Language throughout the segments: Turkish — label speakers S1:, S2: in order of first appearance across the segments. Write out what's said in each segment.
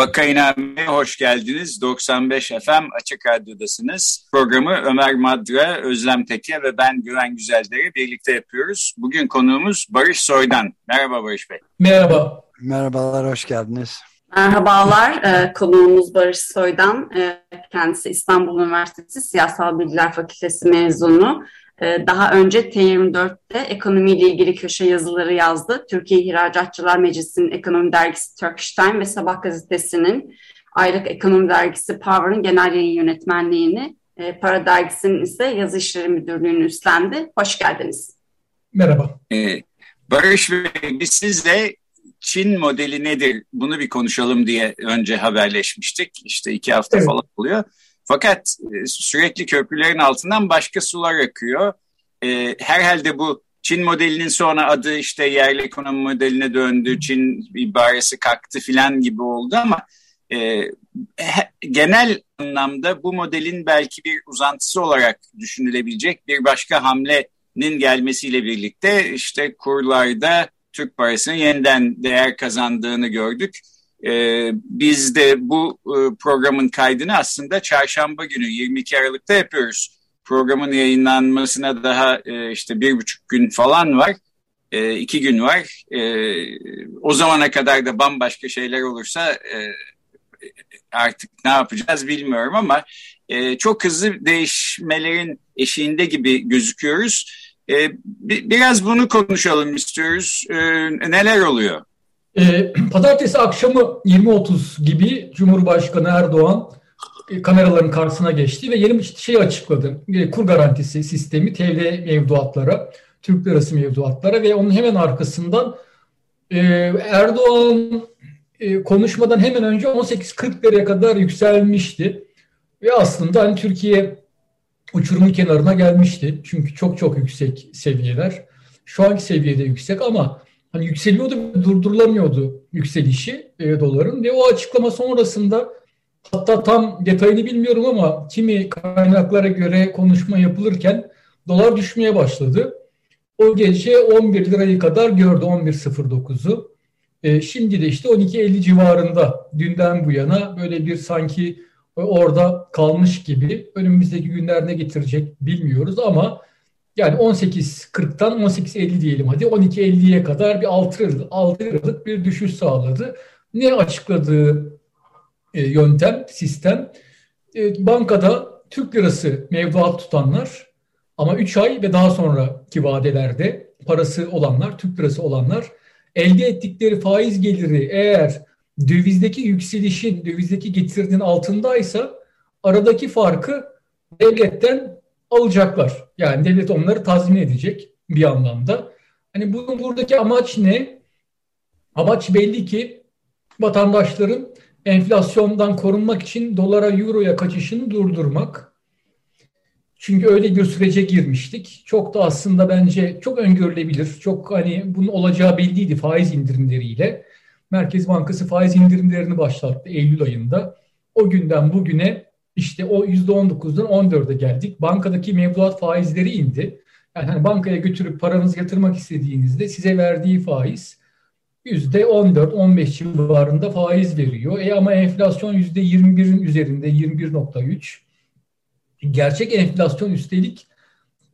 S1: Vakainame'ye hoş geldiniz. 95 FM Açık Radyo'dasınız. Programı Ömer Madra, Özlem Teke ve ben Güven Güzeldere birlikte yapıyoruz. Bugün konuğumuz Barış Soydan. Merhaba Barış Bey.
S2: Merhaba.
S3: Merhabalar, hoş geldiniz.
S4: Merhabalar, ee, konuğumuz Barış Soydan. Ee, kendisi İstanbul Üniversitesi Siyasal Bilgiler Fakültesi mezunu. Ee, daha önce T24'te ekonomiyle ilgili köşe yazıları yazdı. Türkiye İhracatçılar Meclisi'nin ekonomi dergisi Turkish Time ve Sabah gazetesinin aylık ekonomi dergisi Power'ın genel yayın yönetmenliğini, e, Para dergisinin ise yazı işleri müdürlüğünü üstlendi. Hoş geldiniz.
S2: Merhaba.
S1: Ee, Barış Bey, biz sizle Çin modeli nedir bunu bir konuşalım diye önce haberleşmiştik. İşte iki hafta evet. falan oluyor. Fakat e, sürekli köprülerin altından başka sular akıyor. E, herhalde bu Çin modelinin sonra adı işte yerli ekonomi modeline döndü, Çin ibaresi kalktı filan gibi oldu ama e, genel anlamda bu modelin belki bir uzantısı olarak düşünülebilecek bir başka hamlenin gelmesiyle birlikte işte kurlarda Türk parasının yeniden değer kazandığını gördük. E, biz de bu e, programın kaydını aslında çarşamba günü 22 Aralık'ta yapıyoruz. Programın yayınlanmasına daha e, işte bir buçuk gün falan var. E, iki gün var. E, o zamana kadar da bambaşka şeyler olursa e, artık ne yapacağız bilmiyorum ama e, çok hızlı değişmelerin eşiğinde gibi gözüküyoruz. E, biraz bunu konuşalım istiyoruz. E, neler oluyor?
S2: E, pazartesi akşamı 20.30 gibi Cumhurbaşkanı Erdoğan e, kameraların karşısına geçti ve yeni bir şey açıkladı. E, kur garantisi sistemi TL mevduatlara, Türk lirası mevduatlara ve onun hemen arkasından e, Erdoğan e, konuşmadan hemen önce 18.40 liraya kadar yükselmişti. Ve aslında hani Türkiye uçurumun kenarına gelmişti. Çünkü çok çok yüksek seviyeler. Şu anki seviyede yüksek ama hani yükseliyordu durdurulamıyordu yükselişi e, doların ve o açıklama sonrasında hatta tam detayını bilmiyorum ama kimi kaynaklara göre konuşma yapılırken dolar düşmeye başladı. O gece 11 lirayı kadar gördü 11.09'u. E, şimdi de işte 12.50 civarında dünden bu yana böyle bir sanki orada kalmış gibi önümüzdeki günler ne getirecek bilmiyoruz ama yani 18.40'tan 18.50 diyelim hadi. 12.50'ye kadar bir 6 liralık, 6 liralık bir düşüş sağladı. Ne açıkladığı e, yöntem, sistem? E, bankada Türk lirası mevduat tutanlar ama 3 ay ve daha sonraki vadelerde parası olanlar, Türk lirası olanlar elde ettikleri faiz geliri eğer dövizdeki yükselişin, dövizdeki getirdiğinin altındaysa aradaki farkı devletten alacaklar. Yani devlet onları tazmin edecek bir anlamda. Hani bunun buradaki amaç ne? Amaç belli ki vatandaşların enflasyondan korunmak için dolara, euroya kaçışını durdurmak. Çünkü öyle bir sürece girmiştik. Çok da aslında bence çok öngörülebilir. Çok hani bunun olacağı belliydi faiz indirimleriyle. Merkez Bankası faiz indirimlerini başlattı Eylül ayında. O günden bugüne işte o %19'dan 14'e geldik. Bankadaki mevduat faizleri indi. Yani hani bankaya götürüp paranızı yatırmak istediğinizde size verdiği faiz %14-15 civarında faiz veriyor. E ama enflasyon %21'in üzerinde 21.3. Gerçek enflasyon üstelik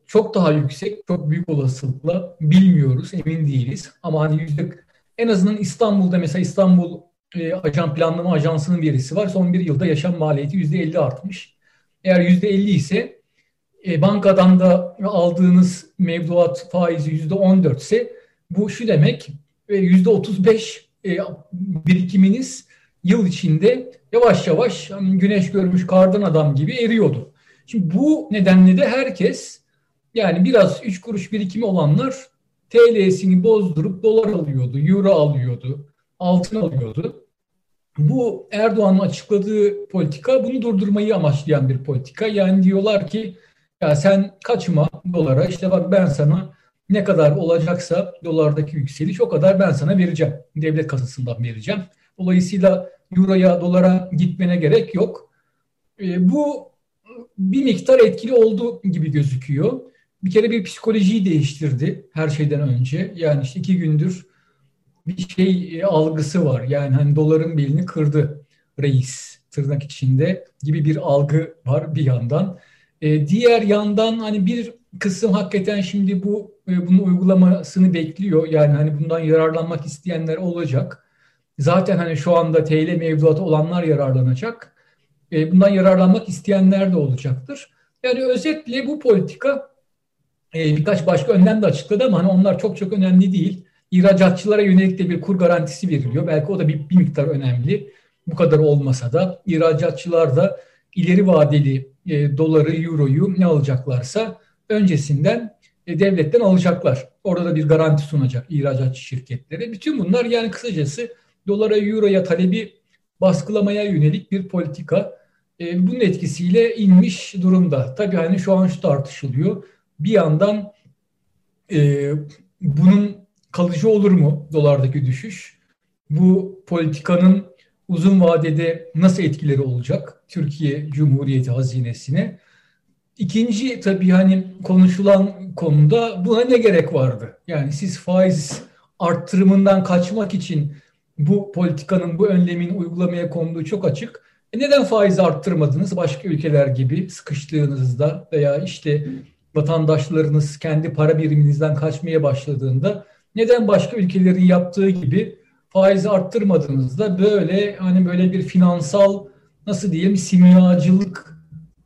S2: çok daha yüksek, çok büyük olasılıkla bilmiyoruz, emin değiliz. Ama hani yüzde en azından İstanbul'da mesela İstanbul e, ajan planlama ajansının verisi var. Son bir yılda yaşam maliyeti yüzde 50 artmış. Eğer yüzde 50 ise e, bankadan da aldığınız mevduat faizi yüzde 14 ise bu şu demek e, yüzde 35 e, birikiminiz yıl içinde yavaş yavaş hani güneş görmüş kardan adam gibi eriyordu. Şimdi bu nedenle de herkes Yani biraz 3 kuruş birikimi olanlar TL'sini bozdurup dolar alıyordu, euro alıyordu, altın alıyordu. Bu Erdoğan'ın açıkladığı politika bunu durdurmayı amaçlayan bir politika. Yani diyorlar ki ya sen kaçma dolara işte bak ben sana ne kadar olacaksa dolardaki yükseliş o kadar ben sana vereceğim. Devlet kasasından vereceğim. Dolayısıyla euroya dolara gitmene gerek yok. E, bu bir miktar etkili oldu gibi gözüküyor. Bir kere bir psikolojiyi değiştirdi her şeyden önce. Yani işte iki gündür bir şey e, algısı var. Yani hani doların belini kırdı reis tırnak içinde gibi bir algı var bir yandan. E, diğer yandan hani bir kısım hakikaten şimdi bu e, bunun uygulamasını bekliyor. Yani hani bundan yararlanmak isteyenler olacak. Zaten hani şu anda TL mevduatı olanlar yararlanacak. E, bundan yararlanmak isteyenler de olacaktır. Yani özetle bu politika e, birkaç başka önlem de açıkladı ama hani onlar çok çok önemli değil. İhracatçılara yönelik de bir kur garantisi veriliyor. Belki o da bir, bir miktar önemli. Bu kadar olmasa da ihracatçılar da ileri vadeli e, doları, euroyu ne alacaklarsa öncesinden e, devletten alacaklar. Orada da bir garanti sunacak ihracatçı şirketlere. Bütün bunlar yani kısacası dolara, euroya talebi baskılamaya yönelik bir politika. E, bunun etkisiyle inmiş durumda. Tabii hani şu an şu tartışılıyor. Bir yandan e, bunun kalıcı olur mu dolardaki düşüş? Bu politikanın uzun vadede nasıl etkileri olacak Türkiye Cumhuriyeti hazinesine? İkinci tabii hani konuşulan konuda buna ne gerek vardı? Yani siz faiz arttırımından kaçmak için bu politikanın, bu önlemin uygulamaya konduğu çok açık. E neden faiz arttırmadınız başka ülkeler gibi sıkıştığınızda veya işte vatandaşlarınız kendi para biriminizden kaçmaya başladığında neden başka ülkelerin yaptığı gibi faizi arttırmadığınızda böyle hani böyle bir finansal nasıl diyelim simyacılık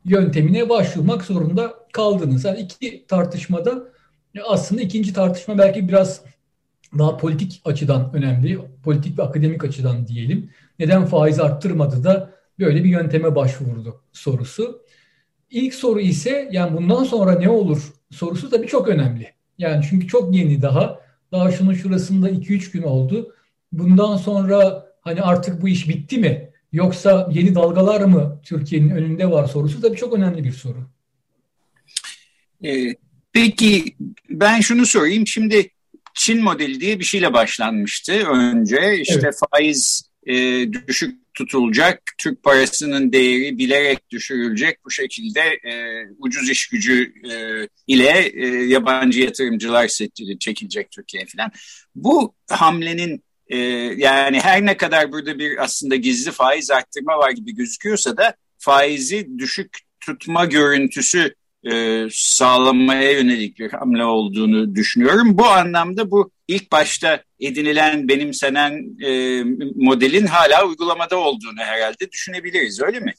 S2: yöntemine başvurmak zorunda kaldınız. Yani iki tartışmada aslında ikinci tartışma belki biraz daha politik açıdan önemli, politik ve akademik açıdan diyelim. Neden faiz arttırmadı da böyle bir yönteme başvurdu sorusu. İlk soru ise yani bundan sonra ne olur sorusu tabii çok önemli. Yani çünkü çok yeni daha. Daha şunun şurasında 2-3 gün oldu. Bundan sonra hani artık bu iş bitti mi? Yoksa yeni dalgalar mı Türkiye'nin önünde var sorusu tabii çok önemli bir soru.
S1: Ee, peki ben şunu sorayım. Şimdi Çin modeli diye bir şeyle başlanmıştı önce. İşte evet. faiz e, düşük tutulacak, Türk parasının değeri bilerek düşürülecek. Bu şekilde e, ucuz iş gücü e, ile e, yabancı yatırımcılar çekilecek Türkiye falan. Bu hamlenin e, yani her ne kadar burada bir aslında gizli faiz arttırma var gibi gözüküyorsa da faizi düşük tutma görüntüsü e, sağlanmaya yönelik bir hamle olduğunu düşünüyorum. Bu anlamda bu ilk başta edinilen, benimsenen e, modelin hala uygulamada olduğunu herhalde düşünebiliriz öyle mi?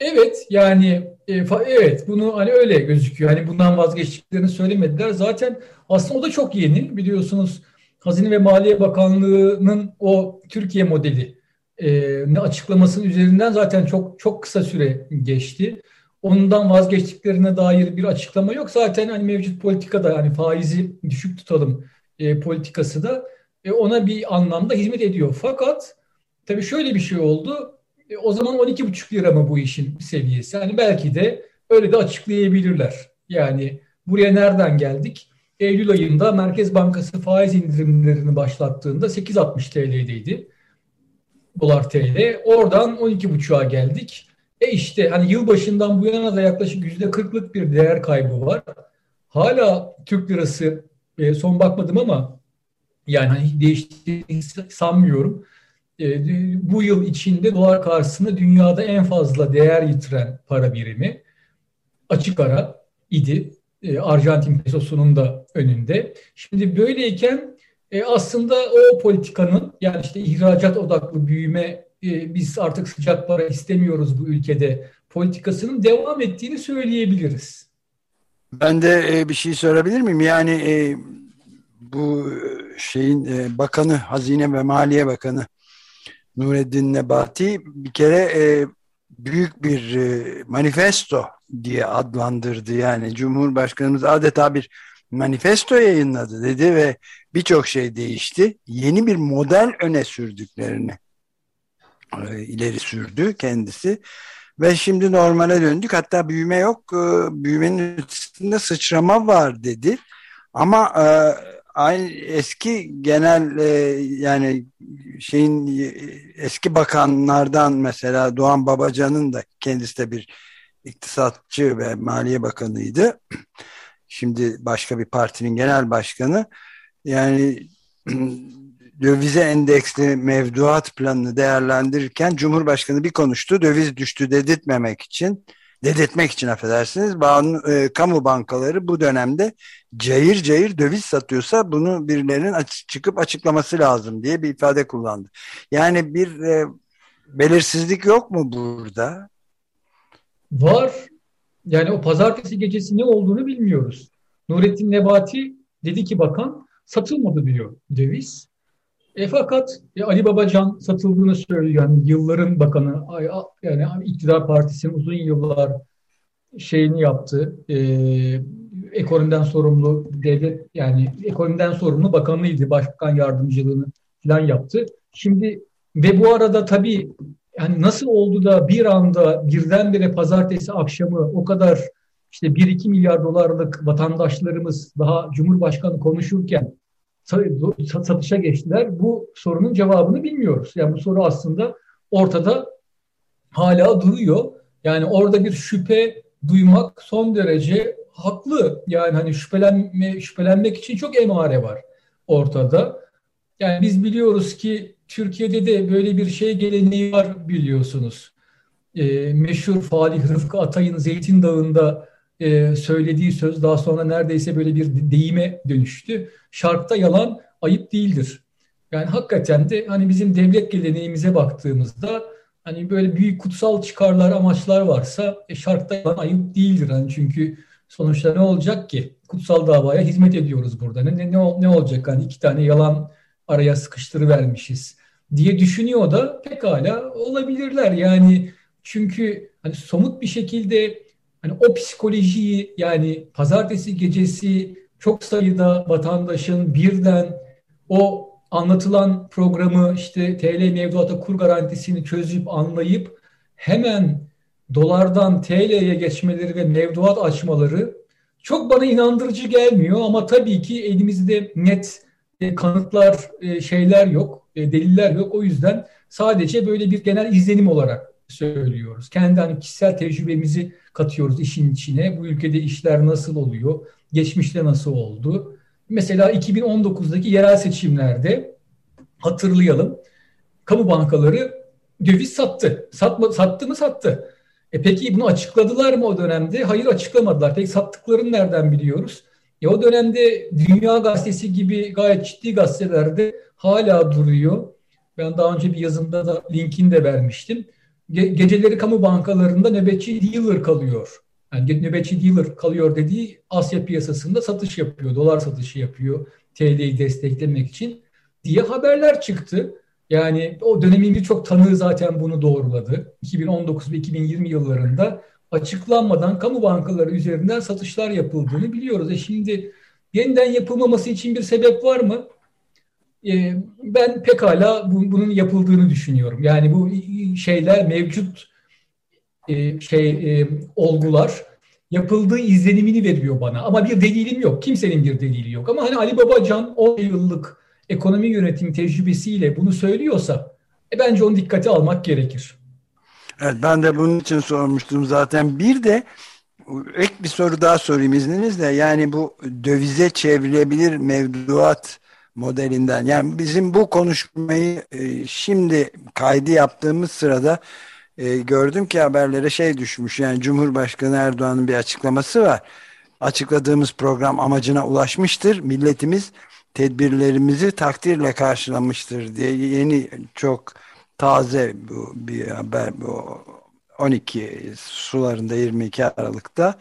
S2: Evet yani e, evet bunu hani öyle gözüküyor. Hani bundan vazgeçtiklerini söylemediler. Zaten aslında o da çok yeni biliyorsunuz. Hazine ve Maliye Bakanlığı'nın o Türkiye modeli e, açıklamasının üzerinden zaten çok çok kısa süre geçti ondan vazgeçtiklerine dair bir açıklama yok. Zaten hani mevcut politikada hani faizi düşük tutalım e, politikası da e, ona bir anlamda hizmet ediyor. Fakat tabii şöyle bir şey oldu. E, o zaman 12,5 lira mı bu işin seviyesi? Hani belki de öyle de açıklayabilirler. Yani buraya nereden geldik? Eylül ayında Merkez Bankası faiz indirimlerini başlattığında 8.60 TL'deydi. Dolar TL. Oradan 12.5'a geldik. E işte hani yılbaşından bu yana da yaklaşık yüzde kırklık bir değer kaybı var. Hala Türk lirası e, son bakmadım ama yani hani değiştiğini sanmıyorum. E, bu yıl içinde dolar karşısında dünyada en fazla değer yitiren para birimi açık ara idi. E, Arjantin pesosunun da önünde. Şimdi böyleyken e, aslında o politikanın yani işte ihracat odaklı büyüme e, biz artık sıcak para istemiyoruz bu ülkede politikasının devam ettiğini söyleyebiliriz.
S3: Ben de e, bir şey sorabilir miyim? Yani e, bu şeyin e, bakanı, Hazine ve Maliye Bakanı Nureddin Nebati bir kere e, büyük bir e, manifesto diye adlandırdı. Yani Cumhurbaşkanımız adeta bir manifesto yayınladı dedi ve birçok şey değişti. Yeni bir model öne sürdüklerini e, ileri sürdü kendisi. Ve şimdi normale döndük. Hatta büyüme yok. E, büyümenin üstünde sıçrama var dedi. Ama e, aynı eski genel yani şeyin eski bakanlardan mesela Doğan Babacan'ın da kendisi de bir iktisatçı ve maliye bakanıydı. Şimdi başka bir partinin genel başkanı. Yani dövize endeksli mevduat planını değerlendirirken Cumhurbaşkanı bir konuştu. Döviz düştü dedirtmemek için, dedirtmek için affedersiniz. Bağlı, e, kamu bankaları bu dönemde cayır cayır döviz satıyorsa bunu birilerinin açık, çıkıp açıklaması lazım diye bir ifade kullandı. Yani bir e, belirsizlik yok mu burada?
S2: Var. Yani o pazartesi gecesi ne olduğunu bilmiyoruz. Nurettin Nebati dedi ki bakan satılmadı diyor döviz. E fakat e, Ali Babacan satıldığını söylüyor. Yani yılların bakanı yani iktidar partisinin uzun yıllar şeyini yaptı. E, ekonomiden sorumlu devlet yani ekonomiden sorumlu bakanıydı. Başbakan yardımcılığını falan yaptı. Şimdi ve bu arada tabii yani nasıl oldu da bir anda birdenbire pazartesi akşamı o kadar işte 1-2 milyar dolarlık vatandaşlarımız daha Cumhurbaşkanı konuşurken satışa geçtiler. Bu sorunun cevabını bilmiyoruz. Yani bu soru aslında ortada hala duruyor. Yani orada bir şüphe duymak son derece haklı. Yani hani şüphelenme, şüphelenmek için çok emare var ortada. Yani biz biliyoruz ki Türkiye'de de böyle bir şey geleneği var biliyorsunuz. E, meşhur Falih Rıfkı Atay'ın Zeytin Dağı'nda e, söylediği söz daha sonra neredeyse böyle bir deyime dönüştü. Şarkta yalan ayıp değildir. Yani hakikaten de hani bizim devlet geleneğimize baktığımızda hani böyle büyük kutsal çıkarlar, amaçlar varsa e, şarkta yalan ayıp değildir. Hani çünkü sonuçta ne olacak ki? Kutsal davaya hizmet ediyoruz burada. Ne, ne, ne olacak? Hani iki tane yalan araya sıkıştırıvermişiz diye düşünüyor da pekala olabilirler. Yani çünkü hani somut bir şekilde hani o psikolojiyi yani pazartesi gecesi çok sayıda vatandaşın birden o anlatılan programı işte TL mevduata kur garantisini çözüp anlayıp hemen dolardan TL'ye geçmeleri ve mevduat açmaları çok bana inandırıcı gelmiyor ama tabii ki elimizde net e, kanıtlar e, şeyler yok, e, deliller yok. O yüzden sadece böyle bir genel izlenim olarak söylüyoruz. Kendi hani kişisel tecrübemizi katıyoruz işin içine. Bu ülkede işler nasıl oluyor? Geçmişte nasıl oldu? Mesela 2019'daki yerel seçimlerde hatırlayalım. Kamu bankaları döviz sattı. Satma, sattı mı sattı. E peki bunu açıkladılar mı o dönemde? Hayır açıklamadılar. Peki sattıklarını nereden biliyoruz? E o dönemde Dünya Gazetesi gibi gayet ciddi gazetelerde hala duruyor. Ben daha önce bir yazımda da linkini de vermiştim ge- geceleri kamu bankalarında nöbetçi dealer kalıyor. Yani nöbetçi dealer kalıyor dediği Asya piyasasında satış yapıyor, dolar satışı yapıyor TL'yi desteklemek için diye haberler çıktı. Yani o dönemin birçok tanığı zaten bunu doğruladı. 2019 ve 2020 yıllarında açıklanmadan kamu bankaları üzerinden satışlar yapıldığını biliyoruz. E şimdi yeniden yapılmaması için bir sebep var mı? Ee, ben pekala bunun yapıldığını düşünüyorum. Yani bu şeyler mevcut e, şey e, olgular yapıldığı izlenimini veriyor bana. Ama bir delilim yok. Kimsenin bir delili yok. Ama hani Ali Babacan 10 yıllık ekonomi yönetim tecrübesiyle bunu söylüyorsa e, bence onu dikkate almak gerekir.
S3: Evet ben de bunun için sormuştum zaten. Bir de ek bir soru daha sorayım izninizle. Yani bu dövize çevrilebilir mevduat modelinden. Yani bizim bu konuşmayı e, şimdi kaydı yaptığımız sırada e, gördüm ki haberlere şey düşmüş. Yani Cumhurbaşkanı Erdoğan'ın bir açıklaması var. Açıkladığımız program amacına ulaşmıştır. Milletimiz tedbirlerimizi takdirle karşılamıştır diye yeni çok taze bu bir haber bu 12 sularında 22 Aralık'ta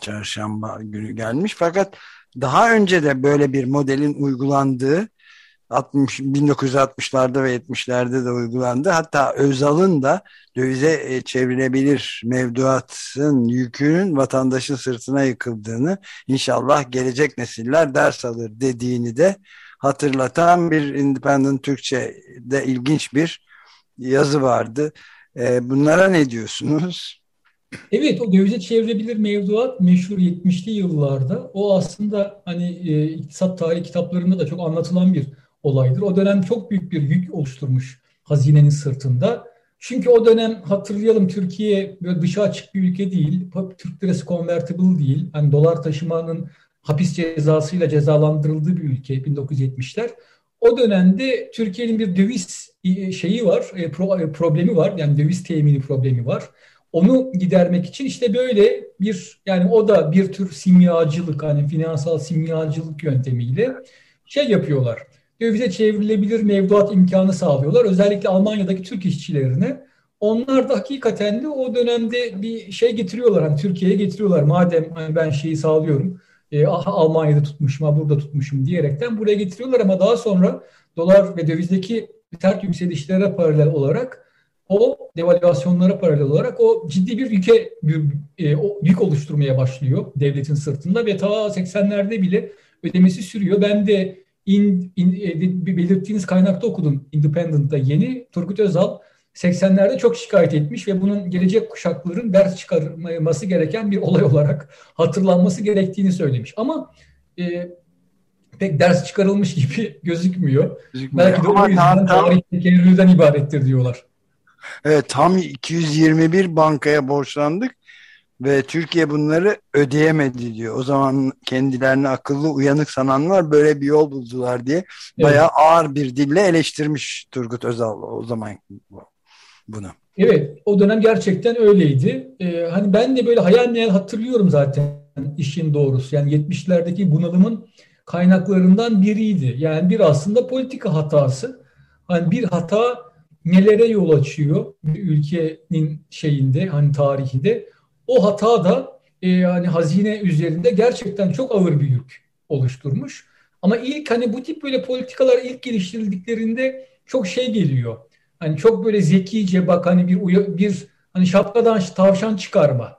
S3: çarşamba günü gelmiş fakat daha önce de böyle bir modelin uygulandığı 60 1960'larda ve 70'lerde de uygulandı. Hatta Özal'ın da dövize e, çevrilebilir mevduatın yükünün vatandaşın sırtına yıkıldığını inşallah gelecek nesiller ders alır dediğini de hatırlatan bir Independent Türkçe'de ilginç bir yazı vardı. E, bunlara ne diyorsunuz?
S2: Evet o dövize çevrilebilir mevduat meşhur 70'li yıllarda o aslında hani e, iktisat tarihi kitaplarında da çok anlatılan bir olaydır. O dönem çok büyük bir yük oluşturmuş hazinenin sırtında. Çünkü o dönem hatırlayalım Türkiye böyle dışa açık bir ülke değil. Türk lirası convertible değil. Hani dolar taşımanın hapis cezasıyla cezalandırıldığı bir ülke 1970'ler. O dönemde Türkiye'nin bir döviz e, şeyi var, e, e, problemi var. Yani döviz temini problemi var. Onu gidermek için işte böyle bir yani o da bir tür simyacılık hani finansal simyacılık yöntemiyle şey yapıyorlar. Dövize çevrilebilir mevduat imkanı sağlıyorlar. Özellikle Almanya'daki Türk işçilerine. Onlar da hakikaten de o dönemde bir şey getiriyorlar. Hani Türkiye'ye getiriyorlar. Madem hani ben şeyi sağlıyorum. E, aha Almanya'da tutmuşum, ha burada tutmuşum diyerekten buraya getiriyorlar ama daha sonra dolar ve dövizdeki sert yükselişlere paralel olarak o devalüasyonlara paralel olarak o ciddi bir yüke bir, e, o yük oluşturmaya başlıyor devletin sırtında ve ta 80'lerde bile ödemesi sürüyor. Ben de in, in, e, belirttiğiniz kaynakta okudum Independent'ta yeni. Turgut Özal 80'lerde çok şikayet etmiş ve bunun gelecek kuşakların ders çıkarması gereken bir olay olarak hatırlanması gerektiğini söylemiş. Ama e, pek ders çıkarılmış gibi gözükmüyor. gözükmüyor. Belki de o yüzden tarih tekerrürden ibarettir diyorlar.
S3: Evet tam 221 bankaya borçlandık ve Türkiye bunları ödeyemedi diyor. O zaman kendilerini akıllı uyanık sananlar böyle bir yol buldular diye evet. bayağı ağır bir dille eleştirmiş Turgut Özal o zaman bunu.
S2: Evet o dönem gerçekten öyleydi. Ee, hani ben de böyle hayal meyal hatırlıyorum zaten işin doğrusu. Yani 70'lerdeki bunalımın kaynaklarından biriydi. Yani bir aslında politika hatası. Hani bir hata nelere yol açıyor bir ülkenin şeyinde hani tarihinde. O hata da e, hani hazine üzerinde gerçekten çok ağır bir yük oluşturmuş. Ama ilk hani bu tip böyle politikalar ilk geliştirildiklerinde çok şey geliyor. Hani çok böyle zekice bak hani bir bir hani şapkadan tavşan çıkarma.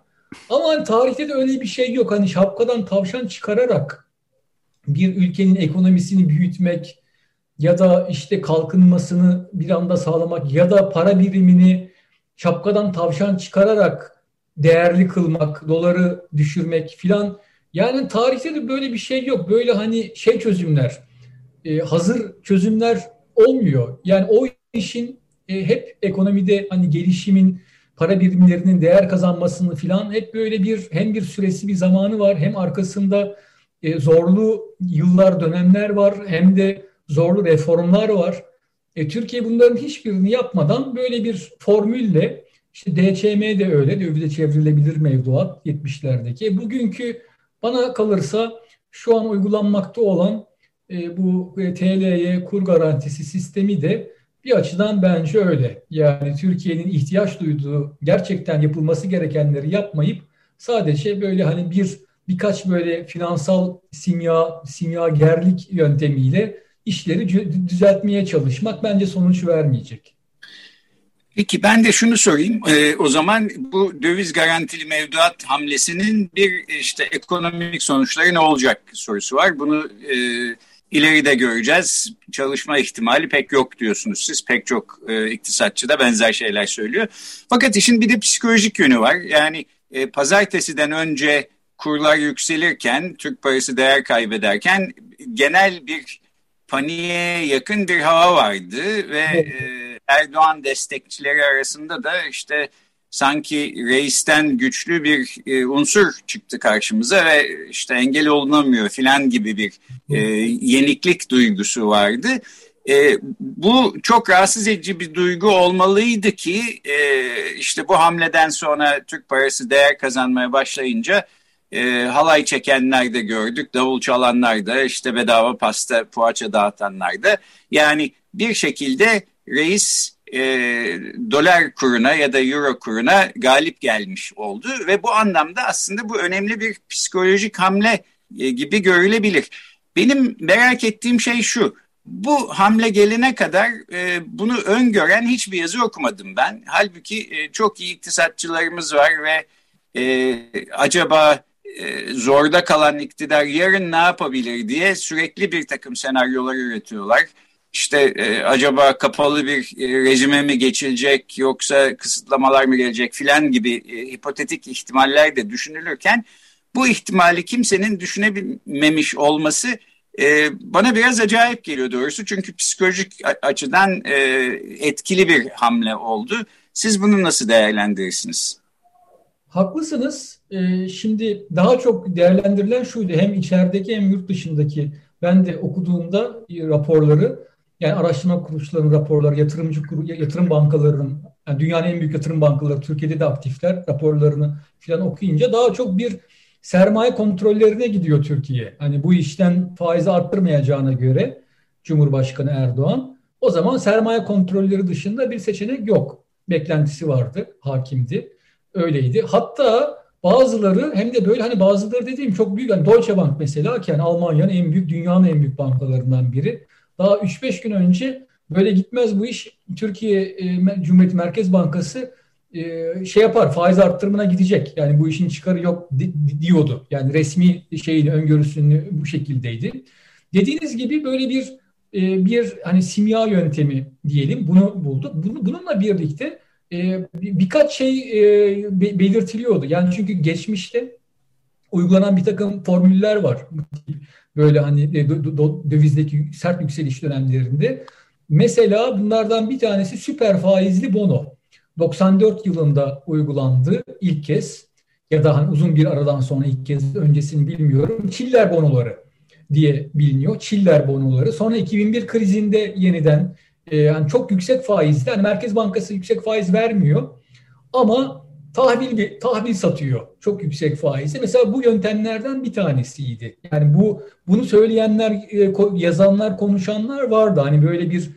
S2: Ama hani tarihte de öyle bir şey yok. Hani şapkadan tavşan çıkararak bir ülkenin ekonomisini büyütmek, ya da işte kalkınmasını bir anda sağlamak ya da para birimini şapkadan tavşan çıkararak değerli kılmak, doları düşürmek filan. Yani tarihte de böyle bir şey yok. Böyle hani şey çözümler, e, hazır çözümler olmuyor. Yani o işin e, hep ekonomide hani gelişimin, para birimlerinin değer kazanmasını filan hep böyle bir hem bir süresi bir zamanı var hem arkasında e, zorlu yıllar dönemler var hem de zorlu reformlar var. E, Türkiye bunların hiçbirini yapmadan böyle bir formülle işte DCM de öyle dövize çevrilebilir mevduat 70'lerdeki. E, bugünkü bana kalırsa şu an uygulanmakta olan e, bu e, TL'ye kur garantisi sistemi de bir açıdan bence öyle. Yani Türkiye'nin ihtiyaç duyduğu gerçekten yapılması gerekenleri yapmayıp sadece böyle hani bir birkaç böyle finansal simya simya gerlik yöntemiyle işleri düzeltmeye çalışmak bence sonuç vermeyecek.
S1: Peki ben de şunu sorayım. Ee, o zaman bu döviz garantili mevduat hamlesinin bir işte ekonomik sonuçları ne olacak sorusu var. Bunu e, ileride göreceğiz. Çalışma ihtimali pek yok diyorsunuz siz. Pek çok e, iktisatçı da benzer şeyler söylüyor. Fakat işin bir de psikolojik yönü var. Yani e, pazartesiden önce kurlar yükselirken, Türk parası değer kaybederken genel bir paniğe yakın bir hava vardı ve e, Erdoğan destekçileri arasında da işte sanki reisten güçlü bir e, unsur çıktı karşımıza ve işte engel olunamıyor filan gibi bir e, yeniklik duygusu vardı. E, bu çok rahatsız edici bir duygu olmalıydı ki e, işte bu hamleden sonra Türk parası değer kazanmaya başlayınca e, halay çekenler de gördük, davul çalanlar da, işte bedava pasta, poğaça dağıtanlar da. Yani bir şekilde reis e, dolar kuruna ya da euro kuruna galip gelmiş oldu ve bu anlamda aslında bu önemli bir psikolojik hamle e, gibi görülebilir. Benim merak ettiğim şey şu, bu hamle gelene kadar e, bunu öngören hiçbir yazı okumadım ben. Halbuki e, çok iyi iktisatçılarımız var ve e, acaba zorda kalan iktidar yarın ne yapabilir diye sürekli bir takım senaryolar üretiyorlar. İşte e, acaba kapalı bir e, rejime mi geçilecek yoksa kısıtlamalar mı gelecek filan gibi e, hipotetik ihtimaller de düşünülürken bu ihtimali kimsenin düşünememiş olması e, bana biraz acayip geliyor doğrusu. Çünkü psikolojik açıdan e, etkili bir hamle oldu. Siz bunu nasıl değerlendirirsiniz?
S2: Haklısınız. Ee, şimdi daha çok değerlendirilen şuydu. Hem içerideki hem yurt dışındaki ben de okuduğumda raporları yani araştırma kuruluşlarının raporları, yatırımcı yatırım bankalarının, yani dünyanın en büyük yatırım bankaları, Türkiye'de de aktifler raporlarını falan okuyunca daha çok bir sermaye kontrollerine gidiyor Türkiye. Hani bu işten faizi arttırmayacağına göre Cumhurbaşkanı Erdoğan o zaman sermaye kontrolleri dışında bir seçenek yok. Beklentisi vardı, hakimdi. Öyleydi. Hatta bazıları hem de böyle hani bazıları dediğim çok büyük. Hani Deutsche Bank mesela ki yani Almanya'nın en büyük, dünyanın en büyük bankalarından biri. Daha 3-5 gün önce böyle gitmez bu iş. Türkiye e, Cumhuriyet Merkez Bankası e, şey yapar faiz arttırımına gidecek. Yani bu işin çıkarı yok diyordu. Yani resmi şeyin öngörüsünü bu şekildeydi. Dediğiniz gibi böyle bir e, bir hani simya yöntemi diyelim bunu bulduk. Bunu, bununla birlikte e, birkaç şey e, belirtiliyordu. Yani çünkü geçmişte uygulanan bir takım formüller var. Böyle hani dövizdeki sert yükseliş dönemlerinde. Mesela bunlardan bir tanesi süper faizli bono. 94 yılında uygulandı ilk kez ya da hani uzun bir aradan sonra ilk kez öncesini bilmiyorum. Çiller bonoları diye biliniyor. Çiller bonoları. Sonra 2001 krizinde yeniden e, yani çok yüksek faizli. Yani Merkez Bankası yüksek faiz vermiyor. Ama tahvil bir tahvil satıyor. Çok yüksek faizle. Mesela bu yöntemlerden bir tanesiydi. Yani bu bunu söyleyenler, e, yazanlar, konuşanlar vardı. Hani böyle bir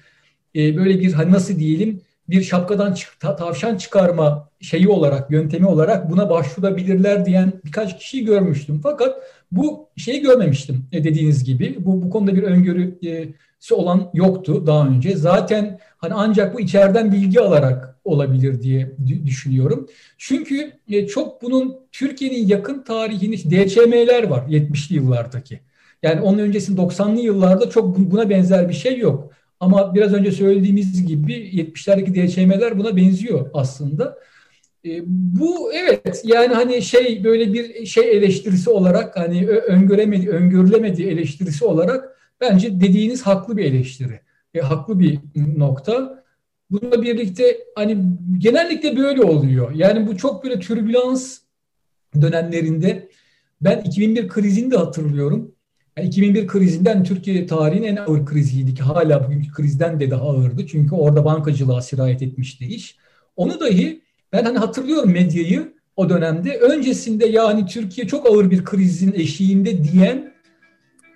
S2: e, böyle bir hani nasıl diyelim bir şapkadan tavşan çıkarma şeyi olarak, yöntemi olarak buna başvurabilirler diyen birkaç kişiyi görmüştüm. Fakat bu şeyi görmemiştim e, dediğiniz gibi. Bu, bu konuda bir öngörüsü olan yoktu daha önce. Zaten hani ancak bu içeriden bilgi alarak olabilir diye düşünüyorum. Çünkü e, çok bunun Türkiye'nin yakın tarihini DÇM'ler var 70'li yıllardaki. Yani onun öncesinde 90'lı yıllarda çok buna benzer bir şey yok. Ama biraz önce söylediğimiz gibi 70'lerdeki DÇM'ler buna benziyor aslında. E, bu evet yani hani şey böyle bir şey eleştirisi olarak hani öngöremedi, öngörülemedi eleştirisi olarak bence dediğiniz haklı bir eleştiri. E, haklı bir nokta. Bununla birlikte hani genellikle böyle oluyor. Yani bu çok böyle türbülans dönemlerinde ben 2001 krizini de hatırlıyorum. Yani 2001 krizinden Türkiye tarihinin en ağır kriziydi ki hala bugünkü krizden de daha ağırdı. Çünkü orada bankacılığa sirayet etmişti iş. Onu dahi ben hani hatırlıyorum medyayı o dönemde. Öncesinde yani Türkiye çok ağır bir krizin eşiğinde diyen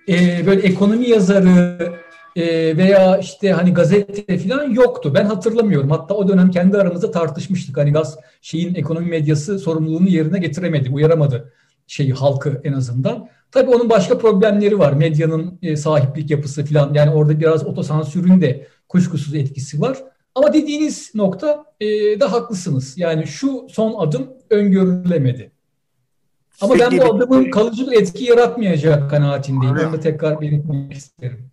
S2: e, böyle ekonomi yazarı e, veya işte hani gazete falan yoktu. Ben hatırlamıyorum. Hatta o dönem kendi aramızda tartışmıştık. Hani gaz şeyin ekonomi medyası sorumluluğunu yerine getiremedi, uyaramadı şeyi halkı en azından. Tabii onun başka problemleri var. Medyanın e, sahiplik yapısı falan. Yani orada biraz otosansürün de kuşkusuz etkisi var. Ama dediğiniz nokta e, de haklısınız. Yani şu son adım öngörülemedi. Ama ben bu adımın kalıcı bir etki yaratmayacak kanaatindeyim. Onu tekrar belirtmek isterim.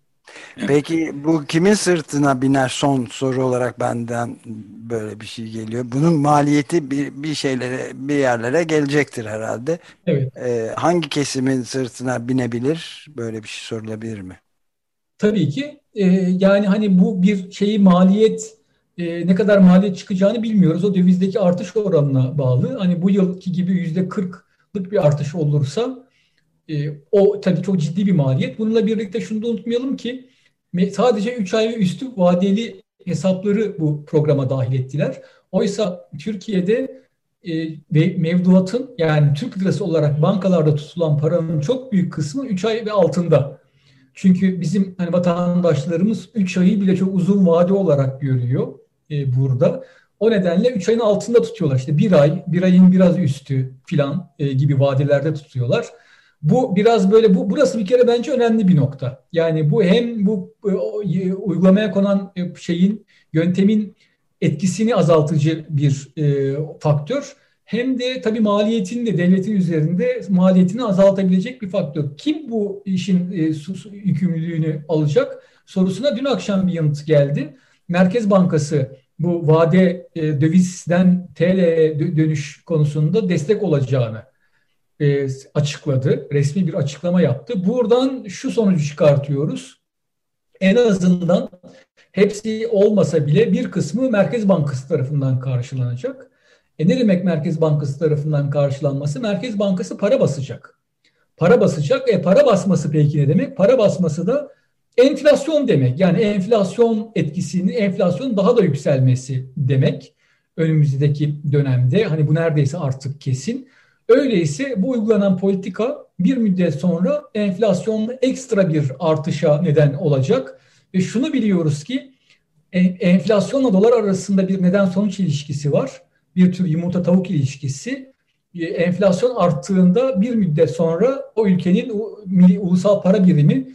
S3: Peki bu kimin sırtına biner son soru olarak benden böyle bir şey geliyor. Bunun maliyeti bir, bir şeylere bir yerlere gelecektir herhalde. Evet. Ee, hangi kesimin sırtına binebilir? Böyle bir şey sorulabilir mi?
S2: Tabii ki. Ee, yani hani bu bir şeyi maliyet e, ne kadar maliyet çıkacağını bilmiyoruz. O dövizdeki artış oranına bağlı. Hani bu yılki gibi yüzde kırklık bir artış olursa e, o tabii çok ciddi bir maliyet. Bununla birlikte şunu da unutmayalım ki sadece 3 ay ve üstü vadeli hesapları bu programa dahil ettiler. Oysa Türkiye'de e, ve mevduatın yani Türk lirası olarak bankalarda tutulan paranın çok büyük kısmı 3 ay ve altında. Çünkü bizim hani vatandaşlarımız 3 ayı bile çok uzun vade olarak görüyor e, burada. O nedenle 3 ayın altında tutuyorlar. İşte bir ay, bir ayın biraz üstü filan e, gibi vadelerde tutuyorlar. Bu biraz böyle bu burası bir kere bence önemli bir nokta. Yani bu hem bu e, uygulamaya konan e, şeyin yöntemin etkisini azaltıcı bir e, faktör hem de tabii maliyetini de devletin üzerinde maliyetini azaltabilecek bir faktör. Kim bu işin e, yükümlülüğünü alacak sorusuna dün akşam bir yanıt geldi. Merkez Bankası bu vade e, dövizden TL'ye dönüş konusunda destek olacağını e, açıkladı. Resmi bir açıklama yaptı. Buradan şu sonucu çıkartıyoruz. En azından hepsi olmasa bile bir kısmı Merkez Bankası tarafından karşılanacak. E ne demek Merkez Bankası tarafından karşılanması? Merkez Bankası para basacak. Para basacak. E para basması peki ne demek? Para basması da enflasyon demek. Yani enflasyon etkisini, enflasyonun daha da yükselmesi demek. Önümüzdeki dönemde hani bu neredeyse artık kesin. Öyleyse bu uygulanan politika bir müddet sonra enflasyonla ekstra bir artışa neden olacak. Ve şunu biliyoruz ki enflasyonla dolar arasında bir neden sonuç ilişkisi var. Bir tür yumurta tavuk ilişkisi. Enflasyon arttığında bir müddet sonra o ülkenin ulusal para birimi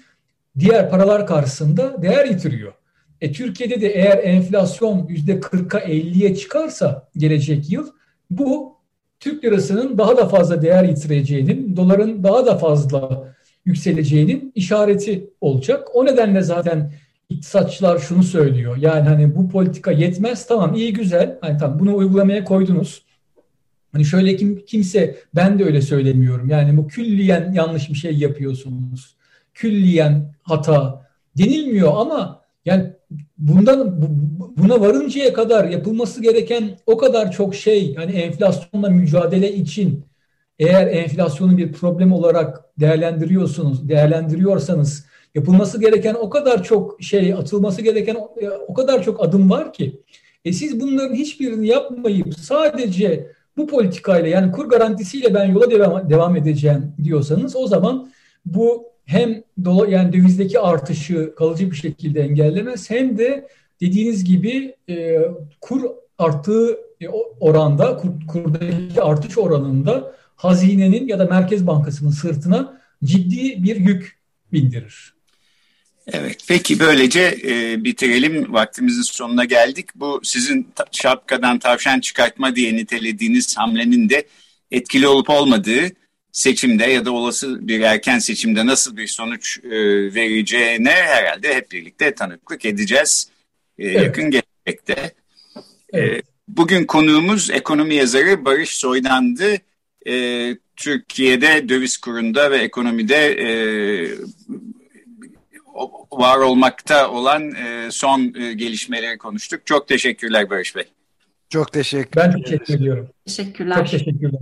S2: diğer paralar karşısında değer yitiriyor. E, Türkiye'de de eğer enflasyon yüzde 40'a 50'ye çıkarsa gelecek yıl bu Türk lirasının daha da fazla değer yitireceğinin, doların daha da fazla yükseleceğinin işareti olacak. O nedenle zaten iktisatçılar şunu söylüyor. Yani hani bu politika yetmez tamam iyi güzel. Hani tamam bunu uygulamaya koydunuz. Hani şöyle kim, kimse ben de öyle söylemiyorum. Yani bu külliyen yanlış bir şey yapıyorsunuz. Külliyen hata denilmiyor ama yani bundan buna varıncaya kadar yapılması gereken o kadar çok şey yani enflasyonla mücadele için eğer enflasyonu bir problem olarak değerlendiriyorsunuz, değerlendiriyorsanız yapılması gereken o kadar çok şey, atılması gereken o kadar çok adım var ki e siz bunların hiçbirini yapmayıp sadece bu politikayla yani kur garantisiyle ben yola devam, devam edeceğim diyorsanız o zaman bu hem dola, yani dövizdeki artışı kalıcı bir şekilde engellemez hem de dediğiniz gibi e, kur arttığı e, oranda kur, kurdaki artış oranında hazinenin ya da Merkez Bankası'nın sırtına ciddi bir yük bindirir.
S1: Evet, peki böylece e, bitirelim. Vaktimizin sonuna geldik. Bu sizin şapkadan tavşan çıkartma diye nitelediğiniz hamlenin de etkili olup olmadığı seçimde ya da olası bir erken seçimde nasıl bir sonuç e, vereceğine herhalde hep birlikte tanıklık edeceğiz e, evet. yakın gelecekte. E, evet. E, bugün konuğumuz ekonomi yazarı Barış Soydan'dı. E, Türkiye'de döviz kurunda ve ekonomide e, var olmakta olan e, son e, gelişmeleri konuştuk. Çok teşekkürler Barış Bey.
S3: Çok teşekkür
S2: Ben teşekkür ediyorum.
S4: Teşekkürler.
S2: Çok teşekkürler.